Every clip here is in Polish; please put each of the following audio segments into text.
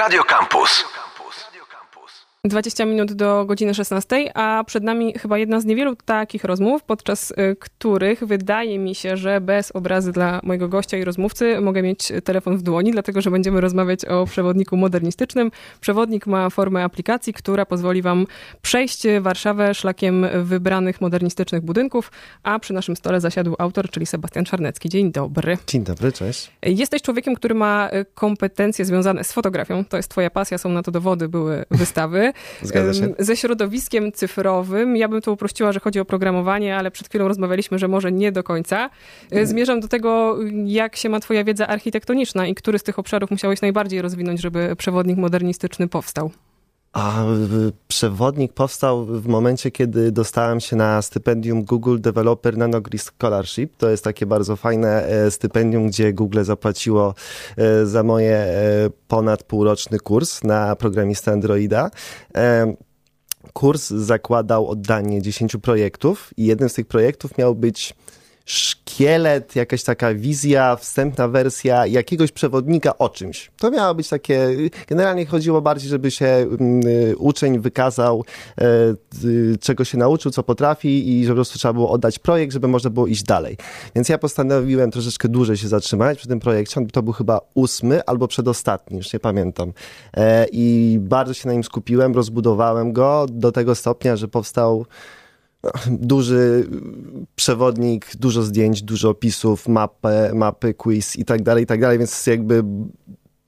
Radio Campus. 20 minut do godziny 16, a przed nami chyba jedna z niewielu takich rozmów, podczas y, których wydaje mi się, że bez obrazy dla mojego gościa i rozmówcy mogę mieć telefon w dłoni, dlatego że będziemy rozmawiać o przewodniku modernistycznym. Przewodnik ma formę aplikacji, która pozwoli Wam przejść Warszawę szlakiem wybranych modernistycznych budynków, a przy naszym stole zasiadł autor, czyli Sebastian Czarnecki. Dzień dobry. Dzień dobry, cześć. Jesteś człowiekiem, który ma kompetencje związane z fotografią. To jest Twoja pasja, są na to dowody, były wystawy. Ze środowiskiem cyfrowym. Ja bym to uprościła, że chodzi o programowanie, ale przed chwilą rozmawialiśmy, że może nie do końca. E, zmierzam do tego, jak się ma twoja wiedza architektoniczna i który z tych obszarów musiałeś najbardziej rozwinąć, żeby przewodnik modernistyczny powstał? A przewodnik powstał w momencie, kiedy dostałem się na stypendium Google Developer Nanogrid Scholarship. To jest takie bardzo fajne e, stypendium, gdzie Google zapłaciło e, za moje e, ponad półroczny kurs na programistę Androida. Kurs zakładał oddanie 10 projektów i jednym z tych projektów miał być szkielet, jakaś taka wizja, wstępna wersja jakiegoś przewodnika o czymś. To miało być takie, generalnie chodziło bardziej, żeby się mm, uczeń wykazał, e, czego się nauczył, co potrafi i że po prostu trzeba było oddać projekt, żeby można było iść dalej. Więc ja postanowiłem troszeczkę dłużej się zatrzymać przy tym projekcie. To był chyba ósmy albo przedostatni, już nie pamiętam. E, I bardzo się na nim skupiłem, rozbudowałem go do tego stopnia, że powstał duży przewodnik, dużo zdjęć, dużo opisów, mapy, mapy quiz i tak dalej, i tak dalej, więc jakby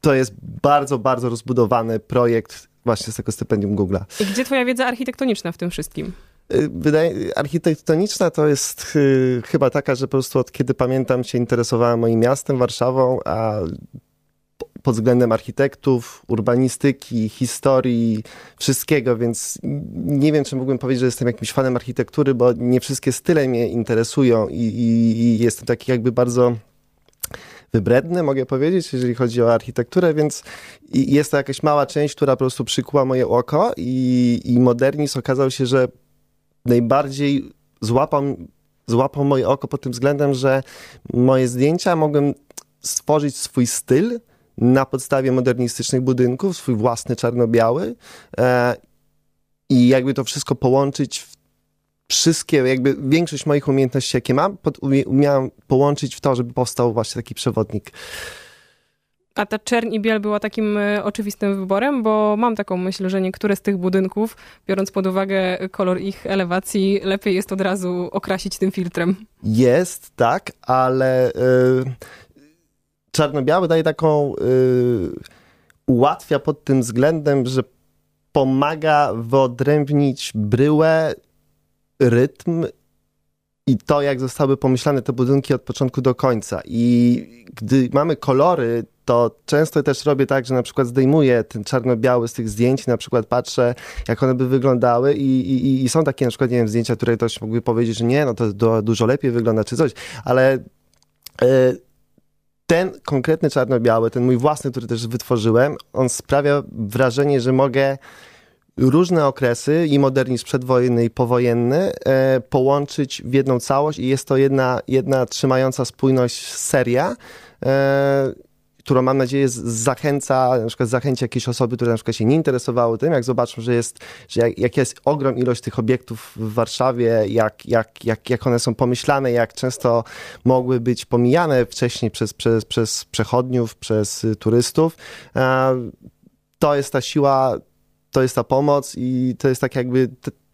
to jest bardzo, bardzo rozbudowany projekt właśnie z tego stypendium Google'a. I gdzie twoja wiedza architektoniczna w tym wszystkim? Y, wydaje, architektoniczna to jest y, chyba taka, że po prostu od kiedy pamiętam się interesowałem moim miastem, Warszawą, a pod względem architektów, urbanistyki, historii, wszystkiego, więc nie wiem, czy mógłbym powiedzieć, że jestem jakimś fanem architektury, bo nie wszystkie style mnie interesują i, i, i jestem taki jakby bardzo wybredny, mogę powiedzieć, jeżeli chodzi o architekturę, więc jest to jakaś mała część, która po prostu przykuła moje oko i, i modernizm okazał się, że najbardziej złapał, złapał moje oko pod tym względem, że moje zdjęcia mogłem stworzyć swój styl, na podstawie modernistycznych budynków, swój własny czarno-biały e, i jakby to wszystko połączyć w wszystkie, jakby większość moich umiejętności, jakie mam, pod, umiałem połączyć w to, żeby powstał właśnie taki przewodnik. A ta czerń i biel była takim e, oczywistym wyborem, bo mam taką myśl, że niektóre z tych budynków, biorąc pod uwagę kolor ich elewacji, lepiej jest od razu okrasić tym filtrem. Jest, tak, ale yy, czarno-biały daje taką, yy, ułatwia pod tym względem, że pomaga wyodrębnić bryłę, rytm i to, jak zostały pomyślane te budynki od początku do końca. I gdy mamy kolory, to często też robię tak, że na przykład zdejmuję ten czarno-biały z tych zdjęć, na przykład patrzę, jak one by wyglądały i, i, i są takie na przykład, nie wiem, zdjęcia, które ktoś mógłby powiedzieć, że nie, no to dużo lepiej wygląda, czy coś, ale... Yy, ten konkretny czarno-biały, ten mój własny, który też wytworzyłem, on sprawia wrażenie, że mogę różne okresy i modernizm przedwojenny i powojenny e, połączyć w jedną całość i jest to jedna, jedna trzymająca spójność seria. E, którą mam nadzieję zachęca, na przykład zachęci jakieś osoby, które na przykład się nie interesowały tym, jak zobaczą, że jest, że jak, jak jest ogrom ilość tych obiektów w Warszawie, jak, jak, jak, jak one są pomyślane, jak często mogły być pomijane wcześniej przez, przez, przez przechodniów, przez turystów, to jest ta siła, to jest ta pomoc i to jest tak jakby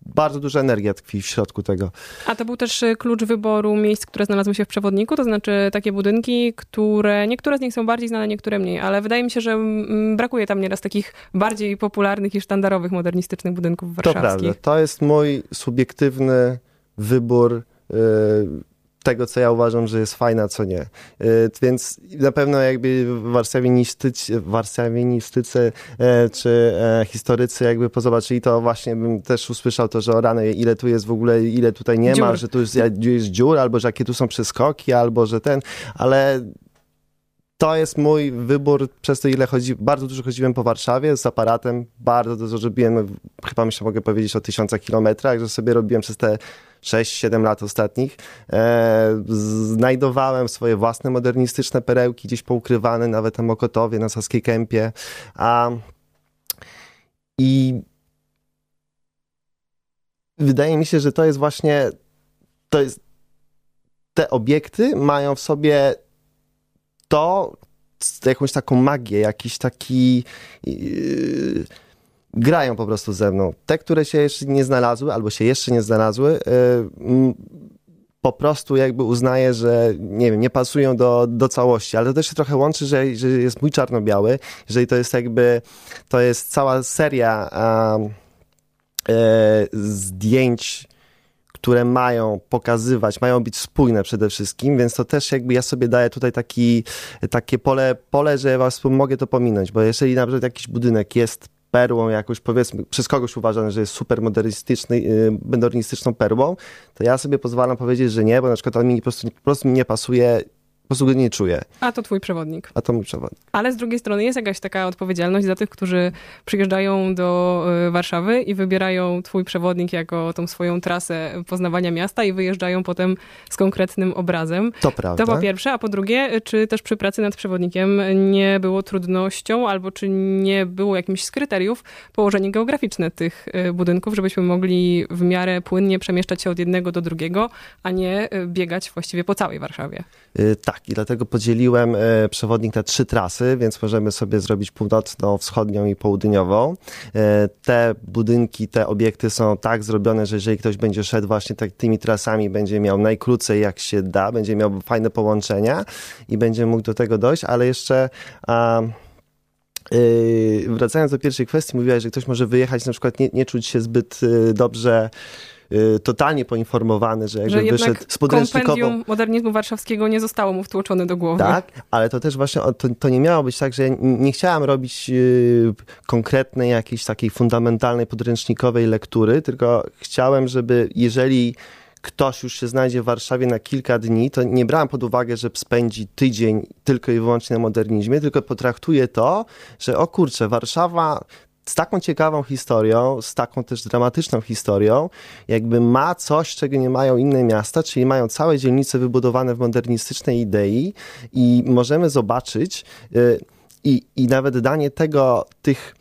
bardzo duża energia tkwi w środku tego. A to był też y, klucz wyboru miejsc, które znalazły się w przewodniku, to znaczy takie budynki, które niektóre z nich są bardziej znane, niektóre mniej, ale wydaje mi się, że mm, brakuje tam nieraz takich bardziej popularnych i sztandarowych modernistycznych budynków warszawskich. To prawda. To jest mój subiektywny wybór. Tego, co ja uważam, że jest fajne, a co nie. Y, więc na pewno jakby warszawienistycy e, czy e, historycy jakby pozobaczyli to, właśnie bym też usłyszał to, że o rany, ile tu jest w ogóle, ile tutaj nie dziur. ma, że tu jest, jest dziur, albo że jakie tu są przeskoki, albo że ten, ale to jest mój wybór przez to, ile chodzi, bardzo dużo chodziłem po Warszawie z aparatem, bardzo dużo robiłem, chyba myślę, mogę powiedzieć o tysiącach kilometrach, że sobie robiłem przez te 6-7 lat ostatnich. E, znajdowałem swoje własne modernistyczne perełki gdzieś poukrywane, nawet na Mokotowie, na Saskiej Kępie. A, I wydaje mi się, że to jest właśnie, to jest, te obiekty mają w sobie to, jakąś taką magię, jakiś taki... Yy, grają po prostu ze mną. Te, które się jeszcze nie znalazły, albo się jeszcze nie znalazły, yy, po prostu jakby uznaję, że nie wiem, nie pasują do, do całości, ale to też się trochę łączy, że, że jest mój czarno-biały, jeżeli to jest jakby, to jest cała seria yy, zdjęć które mają pokazywać, mają być spójne przede wszystkim, więc to też jakby ja sobie daję tutaj taki, takie pole, pole, że was mogę to pominąć, bo jeżeli na przykład jakiś budynek jest perłą jakoś, powiedzmy, przez kogoś uważany, że jest super modernistyczny, y, modernistyczną perłą, to ja sobie pozwalam powiedzieć, że nie, bo na przykład on mi po prostu, po prostu mi nie pasuje po prostu go nie czuję. A to twój przewodnik. A to mój przewodnik. Ale z drugiej strony jest jakaś taka odpowiedzialność za tych, którzy przyjeżdżają do y, Warszawy i wybierają twój przewodnik jako tą swoją trasę poznawania miasta i wyjeżdżają potem z konkretnym obrazem. To prawda. To po pierwsze, a po drugie, czy też przy pracy nad przewodnikiem nie było trudnością albo czy nie było jakimś z kryteriów położenie geograficzne tych y, budynków, żebyśmy mogli w miarę płynnie przemieszczać się od jednego do drugiego, a nie y, biegać właściwie po całej Warszawie? Tak, tak, i dlatego podzieliłem e, przewodnik na trzy trasy, więc możemy sobie zrobić północną, wschodnią i południową. E, te budynki, te obiekty są tak zrobione, że jeżeli ktoś będzie szedł właśnie tak, tymi trasami, będzie miał najkrócej jak się da, będzie miał fajne połączenia i będzie mógł do tego dojść, ale jeszcze... Yy, wracając do pierwszej kwestii, mówiłaś, że ktoś może wyjechać, na przykład nie, nie czuć się zbyt dobrze totalnie poinformowany, że jakby że wyszedł z podręcznikową... modernizmu warszawskiego nie zostało mu wtłoczone do głowy. Tak, ale to też właśnie, to, to nie miało być tak, że ja nie chciałam robić y, konkretnej jakiejś takiej fundamentalnej podręcznikowej lektury, tylko chciałem, żeby jeżeli ktoś już się znajdzie w Warszawie na kilka dni, to nie brałem pod uwagę, że spędzi tydzień tylko i wyłącznie na modernizmie, tylko potraktuję to, że o kurczę, Warszawa z taką ciekawą historią, z taką też dramatyczną historią, jakby ma coś, czego nie mają inne miasta, czyli mają całe dzielnice wybudowane w modernistycznej idei i możemy zobaczyć y, i, i nawet danie tego, tych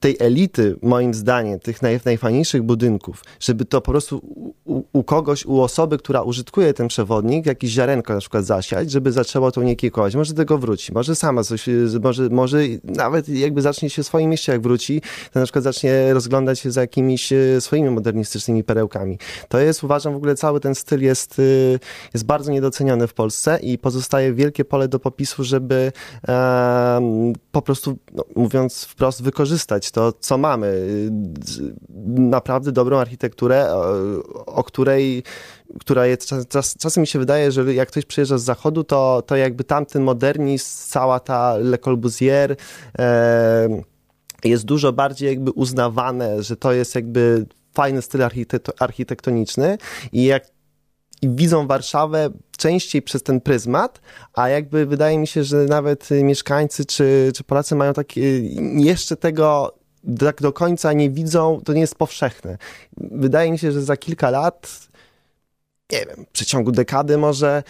tej elity, moim zdaniem, tych naj, najfajniejszych budynków, żeby to po prostu u, u, kogoś, u osoby, która użytkuje ten przewodnik, jakieś ziarenko na przykład zasiać, żeby zaczęło to nie kiełkować. Może tego wróci, może sama coś, może, może nawet jakby zacznie się w swoim mieście, jak wróci, to na przykład zacznie rozglądać się za jakimiś e, swoimi modernistycznymi perełkami. To jest, uważam, w ogóle cały ten styl jest, e, jest bardzo niedoceniony w Polsce i pozostaje wielkie pole do popisu, żeby e, po prostu, no, mówiąc wprost, wykorzystać wykorzystać to, co mamy. Naprawdę dobrą architekturę, o której która jest, czas, czasem mi się wydaje, że jak ktoś przyjeżdża z zachodu, to, to jakby tamten modernizm, cała ta Le Corbusier e, jest dużo bardziej jakby uznawane, że to jest jakby fajny styl architektoniczny i jak widzą Warszawę częściej przez ten pryzmat, a jakby wydaje mi się, że nawet mieszkańcy czy, czy Polacy mają takie, jeszcze tego tak do końca nie widzą, to nie jest powszechne. Wydaje mi się, że za kilka lat, nie wiem, w przeciągu dekady może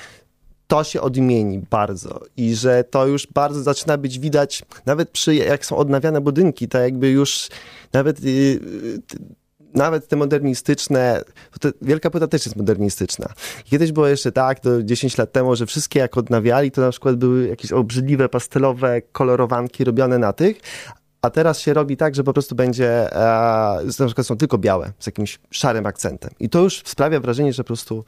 to się odmieni bardzo i że to już bardzo zaczyna być widać, nawet przy, jak są odnawiane budynki, to jakby już nawet yy, nawet te modernistyczne, to Wielka Płyta też jest modernistyczna. Kiedyś było jeszcze tak, to 10 lat temu, że wszystkie jak odnawiali, to na przykład były jakieś obrzydliwe, pastelowe kolorowanki robione na tych, a teraz się robi tak, że po prostu będzie, e, na przykład są tylko białe, z jakimś szarym akcentem. I to już sprawia wrażenie, że po prostu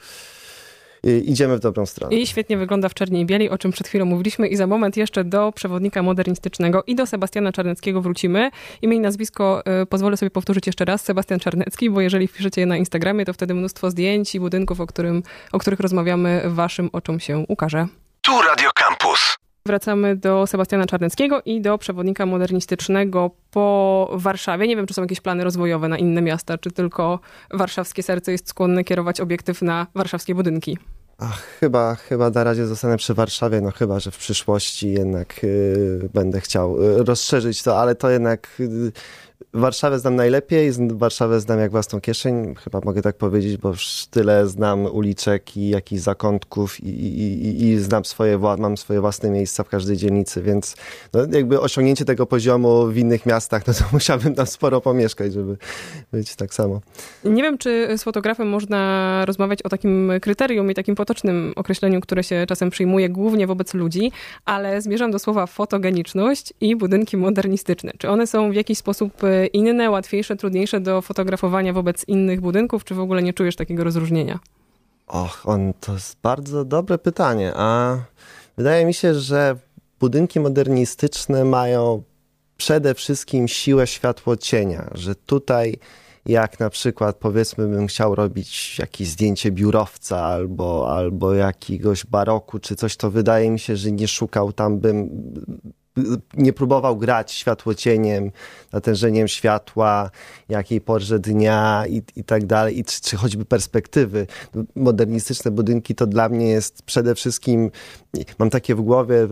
idziemy w dobrą stronę. I świetnie wygląda w czerni i bieli, o czym przed chwilą mówiliśmy i za moment jeszcze do przewodnika modernistycznego i do Sebastiana Czarneckiego wrócimy. Imię i nazwisko y, pozwolę sobie powtórzyć jeszcze raz, Sebastian Czarnecki, bo jeżeli wpiszecie je na Instagramie, to wtedy mnóstwo zdjęć i budynków, o, którym, o których rozmawiamy, waszym oczom się ukaże. Tu Radio Campus. Wracamy do Sebastiana Czarneckiego i do przewodnika modernistycznego po Warszawie. Nie wiem, czy są jakieś plany rozwojowe na inne miasta, czy tylko warszawskie serce jest skłonne kierować obiektyw na warszawskie budynki. Ach, chyba, chyba na razie zostanę przy Warszawie, no chyba, że w przyszłości jednak y, będę chciał y, rozszerzyć to, ale to jednak y, Warszawę znam najlepiej, Warszawę znam jak własną kieszeń, chyba mogę tak powiedzieć, bo już tyle znam uliczek i jakichś zakątków i, i, i, i znam swoje, mam swoje własne miejsca w każdej dzielnicy, więc no, jakby osiągnięcie tego poziomu w innych miastach, no to musiałbym tam sporo pomieszkać, żeby być tak samo. Nie wiem, czy z fotografem można rozmawiać o takim kryterium i takim potocznym określeniu, które się czasem przyjmuje głównie wobec ludzi, ale zmierzam do słowa fotogeniczność i budynki modernistyczne. Czy one są w jakiś sposób inne, łatwiejsze, trudniejsze do fotografowania wobec innych budynków, czy w ogóle nie czujesz takiego rozróżnienia? Och, on, to jest bardzo dobre pytanie, a wydaje mi się, że budynki modernistyczne mają przede wszystkim siłę światło-cienia, że tutaj jak na przykład powiedzmy bym chciał robić jakieś zdjęcie biurowca albo, albo jakiegoś baroku czy coś, to wydaje mi się, że nie szukał tam bym nie próbował grać światłocieniem, natężeniem światła, jakiej porze dnia i, i tak dalej, i czy, czy choćby perspektywy. Modernistyczne budynki to dla mnie jest przede wszystkim, mam takie w głowie,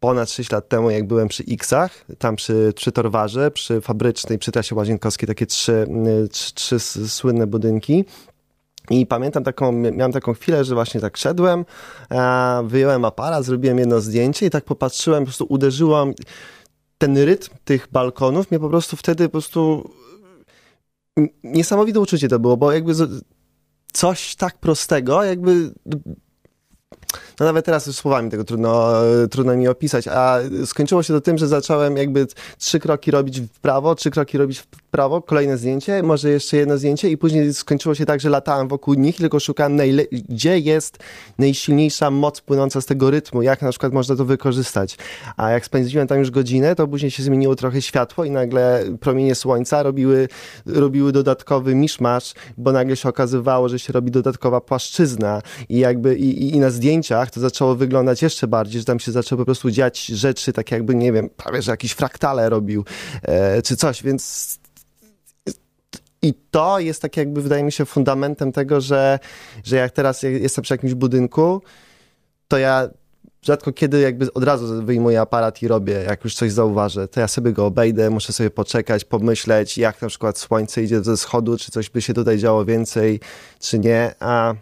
ponad 6 lat temu, jak byłem przy X-ach, tam przy, przy Torwarze, przy Fabrycznej, przy Trasie Łazienkowskiej, takie trzy, trzy, trzy słynne budynki. I pamiętam taką, miałem taką chwilę, że właśnie tak szedłem, e, wyjąłem aparat, zrobiłem jedno zdjęcie i tak popatrzyłem, po prostu uderzyłam ten rytm tych balkonów, mnie po prostu wtedy po prostu niesamowite uczucie to było, bo jakby coś tak prostego, jakby no nawet teraz już słowami tego trudno, trudno mi opisać, a skończyło się to tym, że zacząłem jakby trzy kroki robić w prawo, trzy kroki robić w prawo, kolejne zdjęcie, może jeszcze jedno zdjęcie i później skończyło się tak, że latałem wokół nich, tylko szukałem gdzie jest najsilniejsza moc płynąca z tego rytmu, jak na przykład można to wykorzystać. A jak spędziłem tam już godzinę, to później się zmieniło trochę światło i nagle promienie słońca robiły, robiły dodatkowy miszmasz, bo nagle się okazywało, że się robi dodatkowa płaszczyzna i jakby i, i na zdjęciach to zaczęło wyglądać jeszcze bardziej, że tam się zaczęły po prostu dziać rzeczy, tak jakby, nie wiem, prawie, że jakieś fraktale robił, e, czy coś, więc i to jest tak jakby, wydaje mi się, fundamentem tego, że, że jak teraz jestem przy jakimś budynku, to ja rzadko kiedy jakby od razu wyjmuję aparat i robię, jak już coś zauważę, to ja sobie go obejdę, muszę sobie poczekać, pomyśleć, jak na przykład słońce idzie ze schodu, czy coś by się tutaj działo więcej, czy nie, a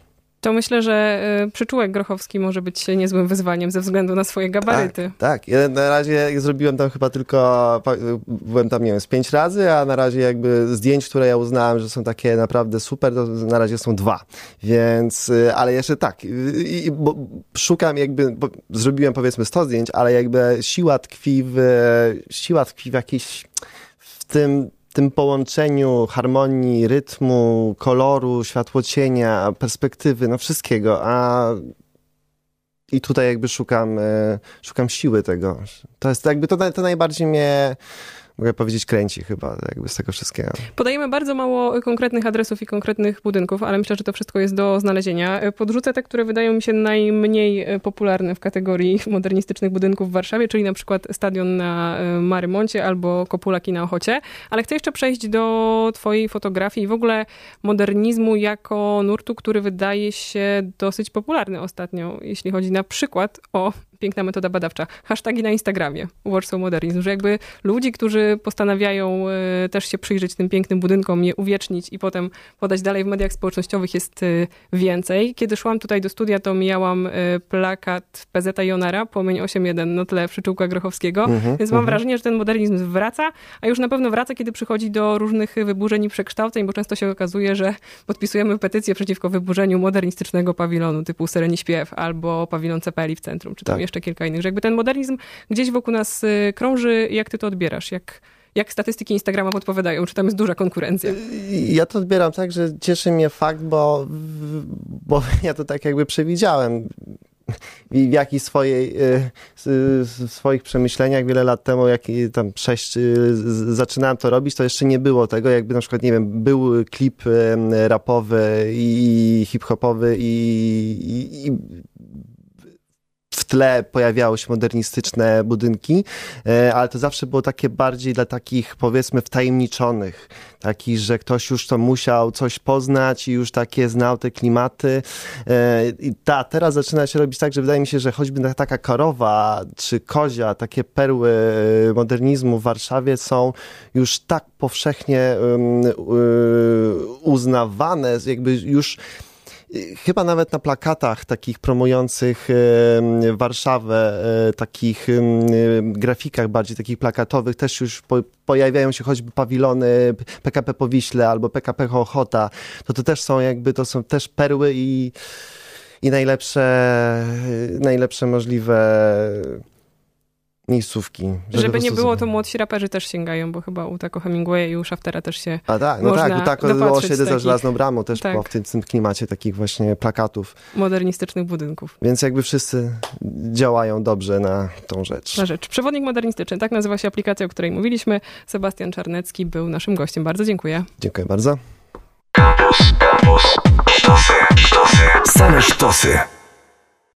to myślę, że y, przyczółek grochowski może być niezłym wyzwaniem ze względu na swoje gabaryty. Tak, tak. Na razie zrobiłem tam chyba tylko, byłem tam, nie wiem, z pięć razy, a na razie jakby zdjęć, które ja uznałem, że są takie naprawdę super, to na razie są dwa. Więc, y, ale jeszcze tak, i, bo szukam jakby, bo zrobiłem powiedzmy 100 zdjęć, ale jakby siła tkwi w, siła tkwi w jakiejś, w tym tym połączeniu harmonii, rytmu, koloru, światłocienia, perspektywy, no wszystkiego, a i tutaj jakby szukam, e, szukam siły tego. To jest jakby to, to najbardziej mnie mogę powiedzieć, kręci chyba jakby z tego wszystkiego. Podajemy bardzo mało konkretnych adresów i konkretnych budynków, ale myślę, że to wszystko jest do znalezienia. Podrzucę te, które wydają mi się najmniej popularne w kategorii modernistycznych budynków w Warszawie, czyli na przykład stadion na e, Marymoncie albo Kopulaki na Ochocie, ale chcę jeszcze przejść do twojej fotografii i w ogóle modernizmu jako nurtu, który wydaje się dosyć popularny ostatnio, jeśli chodzi na przykład o piękna metoda badawcza. Hashtagi na Instagramie. Warsaw Modernizm. Że jakby ludzi, którzy postanawiają y, też się przyjrzeć tym pięknym budynkom, je uwiecznić i potem podać dalej w mediach społecznościowych jest y, więcej. Kiedy szłam tutaj do studia, to mijałam y, plakat PZ Jonara, Płomień 8.1 na tle przyczółka Grochowskiego. -hmm, więc mam -hmm. wrażenie, że ten modernizm wraca, a już na pewno wraca, kiedy przychodzi do różnych wyburzeń i przekształceń, bo często się okazuje, że podpisujemy petycję przeciwko wyburzeniu modernistycznego pawilonu typu Sereni Śpiew albo pawilon Cepeli w centrum, czy tam tak jeszcze kilka innych, że jakby ten modernizm gdzieś wokół nas y, krąży. Jak ty to odbierasz? Jak, jak statystyki Instagrama podpowiadają? Czy tam jest duża konkurencja? Ja to odbieram tak, że cieszy mnie fakt, bo, bo ja to tak jakby przewidziałem w jakichś swojej, y, swoich przemyśleniach wiele lat temu, jak tam sześć, y, zaczynałem to robić, to jeszcze nie było tego, jakby na przykład, nie wiem, był klip rapowy i hip-hopowy i, i, i tle pojawiały się modernistyczne budynki, e, ale to zawsze było takie bardziej dla takich powiedzmy wtajemniczonych, takich, że ktoś już to musiał coś poznać i już takie znał te klimaty. E, I ta, teraz zaczyna się robić tak, że wydaje mi się, że choćby taka Karowa czy Kozia, takie perły e, modernizmu w Warszawie są już tak powszechnie uznawane, jakby już chyba nawet na plakatach takich promujących Warszawę, e, takich grafikach bardziej takich plakatowych też już pojawiają się choćby pawilony PKP Powiśle albo PKP Ochota, to to też są jakby, to są też perły i, i najlepsze, najlepsze możliwe miejscówki. Żeby, żeby nie było, to młodsi raperzy też sięgają, bo chyba u Taco Hemingwaya i u Shaftera też się A tak, no tak, u Taco osiedle za żelazną bramą też tak. w tym, tym klimacie takich właśnie plakatów. Modernistycznych budynków. Więc jakby wszyscy działają dobrze na tą rzecz. Na rzecz. Przewodnik modernistyczny, tak nazywa się aplikacja, o której mówiliśmy. Sebastian Czarnecki był naszym gościem. Bardzo dziękuję. Dziękuję bardzo. Campus, campus, sztosy, sztosy, same sztosy.